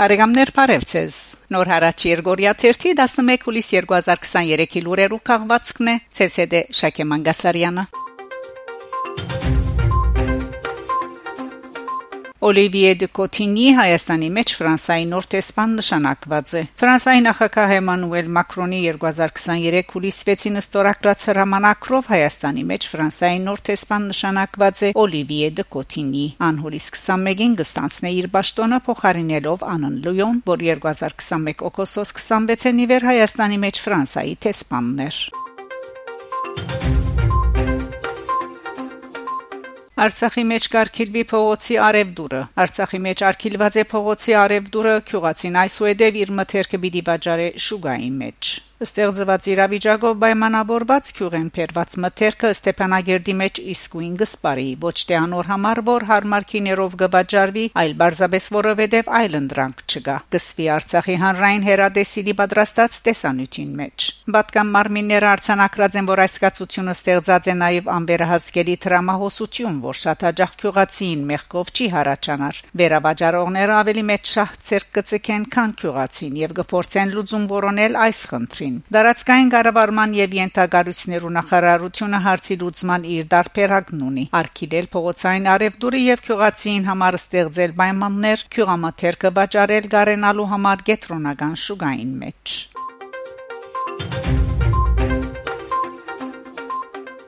Բարեկամներ Փարեվցես Նոր հարաճ Երգորիա 11 հուլիս 2023-ի լուրերու քաղվածքն է ՑՍԴ Շակե Մանգասարյանը Օլիվիե դե Կոտինի Հայաստանի մեջ Ֆրանսայի նոր տեսփան նշանակված է։ Ֆրանսայի նախագահ Էմանուել Մակրոնի 2023 հուլիս 6-ին ստորագրած հրամանակրով Հայաստանի մեջ Ֆրանսայի նոր տեսփան նշանակված է Օլիվիե դե Կոտինի։ Անհուլիս 21-ին կստանցնե իր ճշտոնը փոխարինելով Անն Լույոն, որ 2021 օգոստոս 26-ին իվեր Հայաստանի մեջ Ֆրանսայի տեսփաններ։ Արցախի մեջ կարգիլվի փողոցի արևդուրը Արցախի մեջ արգիլված է փողոցի արևդուրը քյուղացին այսուհեդև իր մթերքը պիտի վաճառե շուգայի մեջ Ստեղծված իրավիճակով պայմանավորված քյուղեն փերված մթերքը Ստեփանագերդի մեջ իսկույն գսպարի ոչ թե անոր համար որ հարմար քիներով գվաճառվի այլ բարձաբես որովհետև այլընտրանք չկա գսվի Արցախի հանրային հերադեսիլի պատրաստած տեսանյութին մեջ Բատկան մարմինները արցանակրած են որ այս կացությունը ստեղծած է նաև անվերահասկելի դրամահոսություն որ շատ հաջող քյուղացին մեղքով չի հարաճանար վերավաճառողները ավելի մեծ շահ ցերկ կծկեն քան քյուղացին եւ գործեն լուծում որոնել այս խնդրին մասին։ Դարածքային կառավարման եւ յենթագարություններու նախարարությունը հարցի լուծման իր դարբերակն ունի։ Արկիդել փողոցային արևդուրի եւ քյուղացին համար ստեղծել պայմաններ քյուղամաթերքը վաճառել գարենալու համար գետրոնական շուգային մեջ։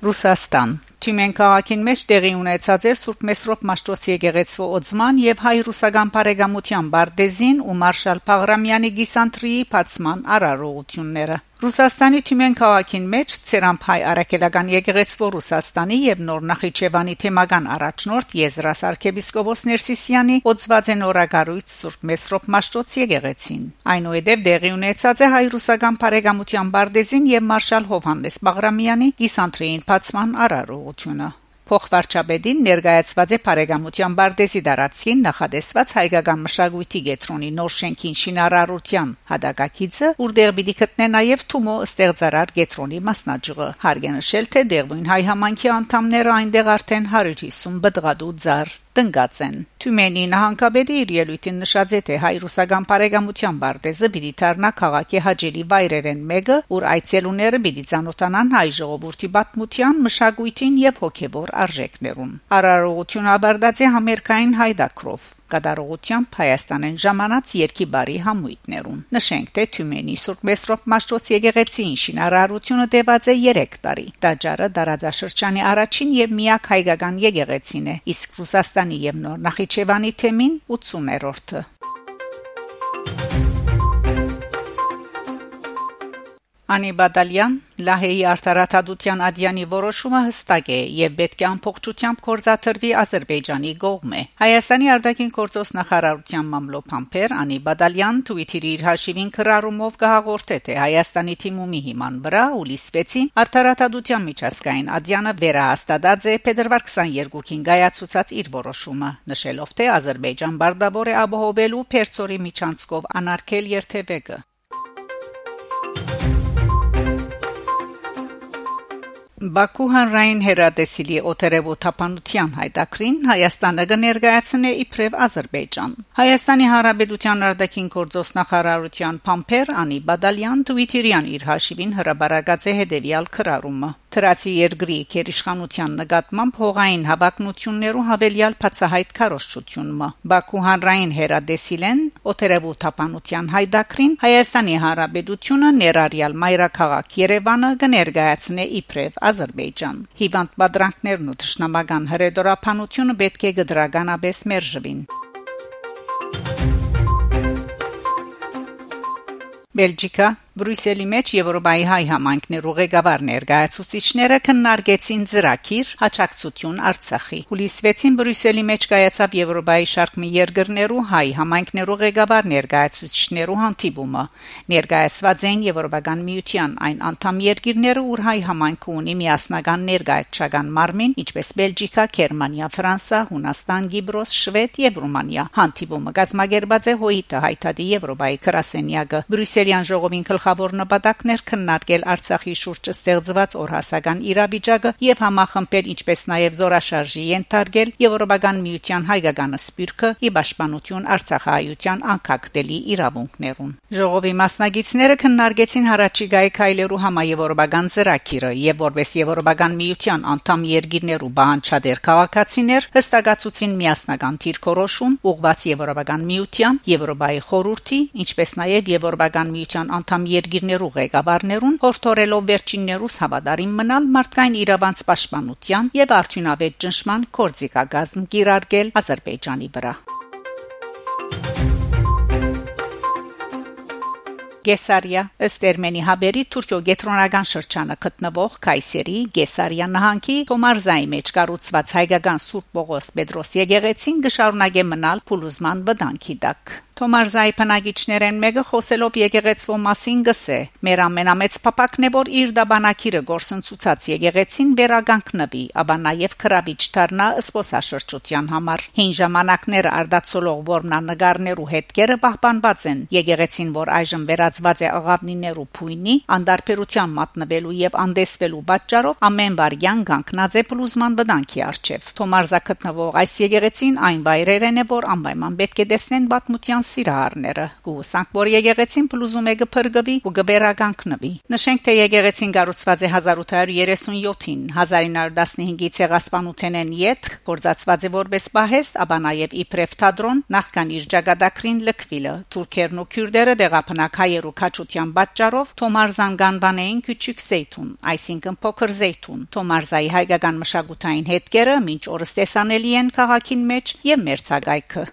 Ռուսաստան Թյումեն քաղաքին մեջ տեղի ունեցած է Սուրբ Մեսրոպ Մաշտոց եկեղեցու օծման եւ հայ-ռուսական բարեկամության բարդեզին ու Մարշալ Փաղրամյանի գիսանտրիի բացման արարողությունները Ռուսաստանի Թյումեն քաղաքին մեջ Ցերանփայ Արաքելական եկեղեցու Ռուսաստանի եւ Նոր Նախիջևանի թեմական առաջնորդ Եզրաս arczepiskopos Ներսիսյանի օծված են օրագարույց Սուրբ Մեսրոպ Մաշտոց եկեղեցին այնուհետև դեղի ունեցած է հայ-ռուսական բարեկամության բարդեզին եւ Մարշալ Հովհաննես Բաղրամյանի գիսանտրիին բացման արարողությունը Փոխվարչապետին ներկայացված է Փարեգամության Բարդեսի դարածին նախադեсված հայկական մշակույթի գետրոնի նոր շենքին շինարարության հադակակիցը, որտեղ պիտի գտնե նաև Թումո ստեղծարար գետրոնի մասնաճյուղը։ Հարգանշել թե դերույն հայ համանքի անդամները այնտեղ արդեն 150 բդղադու ձար տնկած են Թյումենի նահանգապետի իր ելույթին նշած է թե հայ-ռուսական բարեկամության բարձը պիտի դառնա քաղաքի հաջելի վայրերեն մեկը, որ այցելուները պիտի ցանոթանան հայ ժողովրդի պատմության, մշակույթին եւ հոգեվոր արժեքներուն։ Արարողությունը աբարդացի համերկային հայդակրով կդարողությամբ Հայաստանեն ժամանած երկի բարի համույթներուն։ Նշենք, թե Թյումենի Սուրբ Մեսրոպ Մաշտոց եկեղեցին շինարարությունը տևած է 3 տարի։ Տաճարը դարաձաշրջանի առաջին եւ միակ հայկական եկեղեցին է, իսկ Ռուսաստանի եւ Նոր Նախիջևանի թեմին 80-րդը։ Անի Բադալյան Լահեի արտարադատության ադյանի որոշումը հստակ է եւ պետք է ամբողջությամբ կորզաթրվի Ադրբեջանի կողմը։ Հայաստանի արտաքին գործոս նախարարության մամլոփամփեր Անի Բադալյան Twitter-ի իր հաշիվին քրարումով կհաղորդե թե Հայաստանի թիմումի հիման վրա ուլիսվեցին արտարադատության միջազգային ադյանը վերահաստատած է փետրվար 22-ին գայացուցած իր որոշումը, նշելով թե Ադրբեջան բարդավոր է ապահովելու Փերծորի միջանցքով անարգել երթևեկը։ Բաքու հանրային հերատեսիլի օտերևո թափանության հայտակրին Հայաստանը կներկայացնե իբրև Ադրբեջան։ Հայաստանի Հանրապետության արտաքին գործոս նախարարության Փամփեր Անի Բադալյան Twitter-յան իր հաշիվին հրաբարացած է հետևյալ քրարումը. Թրացի երկրի քերիշխանության նկատմամբ հողային հավակնություններու հավելյալ բացահայտ քարոշչությունը Բաքու հանրային հերադեսիլեն օտերևու թափանության հայտակրին Հայաստանի Հանրապետությունը ներառյալ մայրաքաղաք Երևանը կներկայացնե իբրև Ադրբեջան։ Հիվանդ բադրանքներն ու ճշնամական հրեդորապանությունը պետք է գդրականաբես մերժվին։ Բելգիկա Բրյուսելի մեջ Եվրոպայի հայ համայնքներու ղեկավար ներկայացուցիչները քննարկեցին ծրագիր հաջակցություն Արցախի։ Հուլիս 6-ին Բրյուսելի մեջ կայացավ Եվրոպայի շարք մի երկրներու հայ համայնքներու ղեկավար ներկայացուցիչներու հանդիպումը։ Ներկայացված են Եվրոպական միության այն անդամ երկիրները, ուր հայ համայնքը ունի միասնական ներկայացական մարմին, ինչպես Բելգիկա, Գերմանիա, Ֆրանսա, Հունաստան, Կիպրոս, Շվեդ եւ Ռումանիա։ Հանդիպումը կազմակերպված է ՀՕԻՏ հայտարարի Եվրոպայի քրասենյակը Բրյուսելյան ժողովին գլխավոր նպատակներ քննարկել Արցախի շուրջ ստեղծված օրհասական իրավիճակը եւ համախմբել ինչպես նաեւ զորաշարժի ենթարկել Եվրոպական միության հայկական սպյուրքը ի պաշտպանություն Արցախահայության անկախտելի իրավունքներուն։ Ժողովի մասնագետները քննարկեցին հարաճիգայի քայլերու համաեվրոպական ծրագիրը եւ որպես Եվրոպական միության անդամ երկիրներու բանջադեր քաղաքացիներ հստակացուցին միասնական թիրքորոշում ուղղված Եվրոպական միության, Եվրոպայի խորհրդի, ինչպես նաեւ Եվրոպական միության անդամ երկիրներու ղեկավարներուն հորդորելով վերջիններուս հավատարիմ մնալ մարդկային իրավանց պաշտպանության եւ արդյունավետ ճնշման կորձիկագազմ կիրարկել Ադրբեջանի վրա։ Գեսարիա ըստ Էրմենի հաբերի Թուրքիո գետրոնական շրջանը գտնվող Կայսերի Գեսարիա նահանգի Թոմարզայի մեջ կառուցված հայկական Սուրբ Պողոս Պետրոս եկեղեցին գշարունակե մնալ փուլուզման վտանգի տակ Թոմարզայի բնակիչներեն մեկը խոսելով եկեղեցվո մասին գսե. «Մեր ամենամեծ փապակն է, որ իր դաբանակիրը գործընծուցած եկեղեցին վերագանքնվի, ապա նաև քրավիչ դառնա սփոսաշրջության համար»։ Հին ժամանակները արդացոլող որմնանկարներու հետքերը պահպանված են։ Եկեղեցին, որ այժմ վերածված է աղավնիներու փույնի, անդարբերության մատնվելու եւ անդեսվելու պատճառով ամեն վարյան գանքնած է փլուզման վտանգի արչեվ։ Թոմարզա գտնվող այս եկեղեցին այն վայրերեն է, որ անպայման պետք է տեսնեն պատմության սիրահարները գուսանք որ եկեղեցին փլուզում է գփրկվի ու գբերականքնվի նշենք թե եկեղեցին կառուցված է 1837-ին 1915-ի ցեղասպանութենեն յետ կորզածված է որպես պահեստ ապա նաև իբրև թադրոն նախքան իր ճակատագրին լքվիլը թուրքերն ու քյուրդերը դեղապնակ հայերու քաչության պատճառով Թոմարզան գանվանեին քիչիկ զեյթուն այսինքն փոքր զեյթուն Թոմարզայի հայկական մշակութային հետքերը մինչ օրս տեսանելի են քաղաքին մեջ եւ մերցագայքը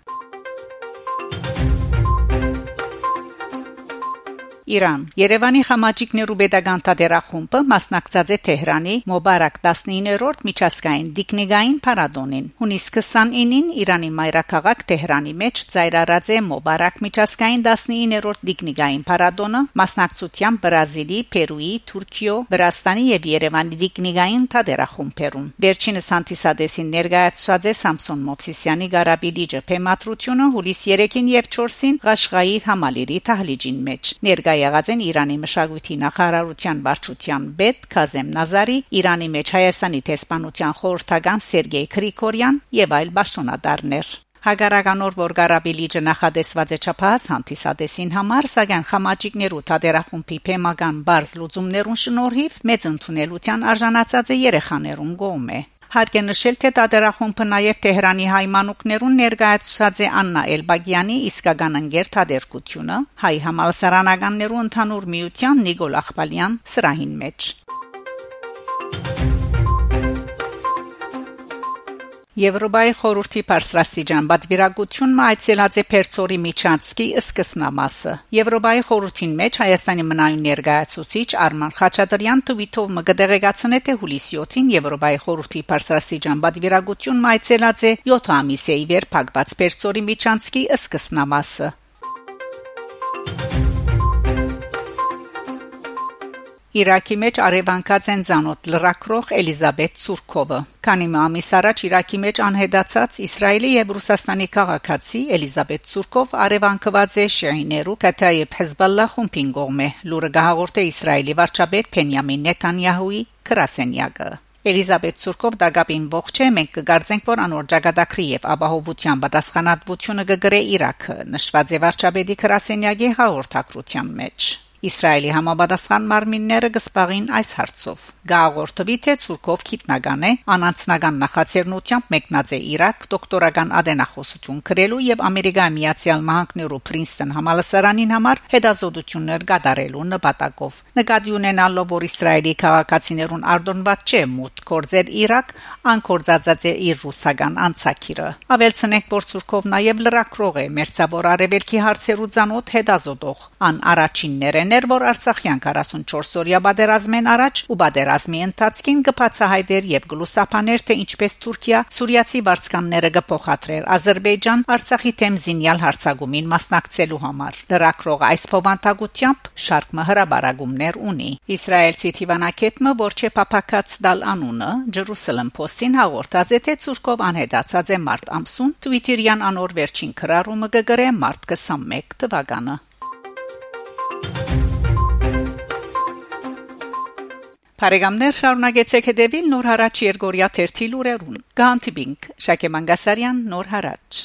Իրան. Երևանի խմաճիկներու pedagogan տադերախումբը մասնակցած է Թեհրանի Մոբարակ 19-րդ միջազգային դիկնիգային փառատոնին։ Հունիս 29-ին Իրանի մայրաքաղաք Թեհրանի մեջ ծայրարած է Մոբարակ միջազգային 19-րդ դիկնիգային փառատոնը մասնակցությամբ Բրազիլի, Պերուի, Թուրքիո, Վրաստանի եւ Երևանի դիկնիգային տադերախումբերուն։ Վերջինս հանդիսադեսին ներկայացված է Սամսոն Մովսիսյանի Գարաբիլիջը փեմատրությունը հուլիս 3-ին եւ 4-ին Ղաշղայի համալիրի Թահլիջին մեջ։ Ներկայ եղած են Իրանի մշակույթի նախարարության վարչության պետ Քազեմ Նազարի, Իրանի մեջ Հայաստանի տեսփանության խորհրդական Սերգեյ Գրիգորյան եւ այլ պաշտոնատարներ։ Հագարականոր որ Գարաբիլիջը նախադեсված է չափահաս հանդիսադեսին համար, սակայն խմաճիկներու թադերախումբի փեմական բարձ լուծումներուն շնորհիվ մեծ ընդունելության արժանացած է երեխաներուն գոմե։ Հարկ է նշել, թե Տադերախումբը նաև Թեհրանի հայմանուկներուն ներկայացուցած է Աննա Էլբագյանի իսկական ընկեր թադերկությունը հայ համալսարանականներու ընդհանուր միության Նիկոլ Ախպալյան սրահին մեջ։ Եվրոպայի խորհրդի բարձրաստիճան բադվիրագությունն այցելած է Պերցորի Միչանցկի սկսնամասը։ Եվրոպայի խորհրդին մեջ Հայաստանի մնայուն ներկայացուցիչ Արման Խաչատրյան Թվիտով մգդեղեկացնե թե հուլիսի 7-ին Եվրոպայի խորհրդի բարձրաստիճան բադվիրագությունն այցելած է 7 ամիս է իվեր փակված Պերցորի Միչանցկի սկսնամասը։ Իրաքի մեջ արևանկած են ցանոթ լրակրող Էլիզաբետ Ցուրկովը։ Քանի ամիս առաջ Իրաքի մեջ անհետացած Իսրայելի եւ Ռուսաստանի քաղաքացի Էլիզաբետ Ցուրկով արևանկված է Շեյներու Կաթայեփ Հեզբալլա խումբին կողմէ լուրը գահորտե Իսրայելի վարչապետ Բենյամին Նեթանյահուի քրասենյակը։ Էլիզաբետ Ցուրկով դագապին ողջ է մենք կգարձենք որ անոր ճակատագրի եւ ապահովության պատասխանատվությունը կգրե Իրաքը նշված է վարչապետի քրասենյակի հաղորդակցության մեջ Իսրայելի համապատասխան մարմինները կսպաղին այս հարցով։ Գաղորդվի թե ցուրկով քիտնական է, անանցնական նախաձեռնությամբ մեկնած է Իրաք դոկտորական ադենախոսություն գրելու եւ Ամերիկայի Միացյալ Նահանգներու Պրինսթոն համալսարանին համար հետազոտություններ կատարելու նպատակով։ Նկատի ունենալով որ Իսրայելի քաղաքացիներուն արդոնված չէ մուտ կորձել Իրաք, անկորձածած է իր ռուսական անցակիրը։ Ավելցնենք որ ցուրկով նաեւ լրակրող է մերձավոր արևելքի հարցերու ցանոթ հետազոտող։ Ան առաջիններն էր, որ Արցախյան 44-օրյա բادرազմեն առաջ ու բادرազմի ընթացքին գբացահայտեր եւ գլուսափաներ թե ինչպես Թուրքիա սուրիացի վարձկանները գփոխադրել Ադրբեջան Արցախի թեմզինյալ հարցագումին մասնակցելու համար։ Լրակրող այս փոխանցագությամբ շարքը հրաբարագումներ ունի։ Իսրայելցի Թիվանակետմը, որ չէ փապակած դալ անունը, Jerusalem Post-ին հաղորդած է թե Ցուրկով անհետացած է մարտ ամսուն Twitter-յան անոր վերջին քրարումը գգրե մարտ 21 թվականը։ Բարեկամներ շարունակեցեք հետևել Նոր հարաճ Երգորիա 1 լուրերուն։ Գանտիբինգ Շակե Մանգասարյան Նոր հարաճ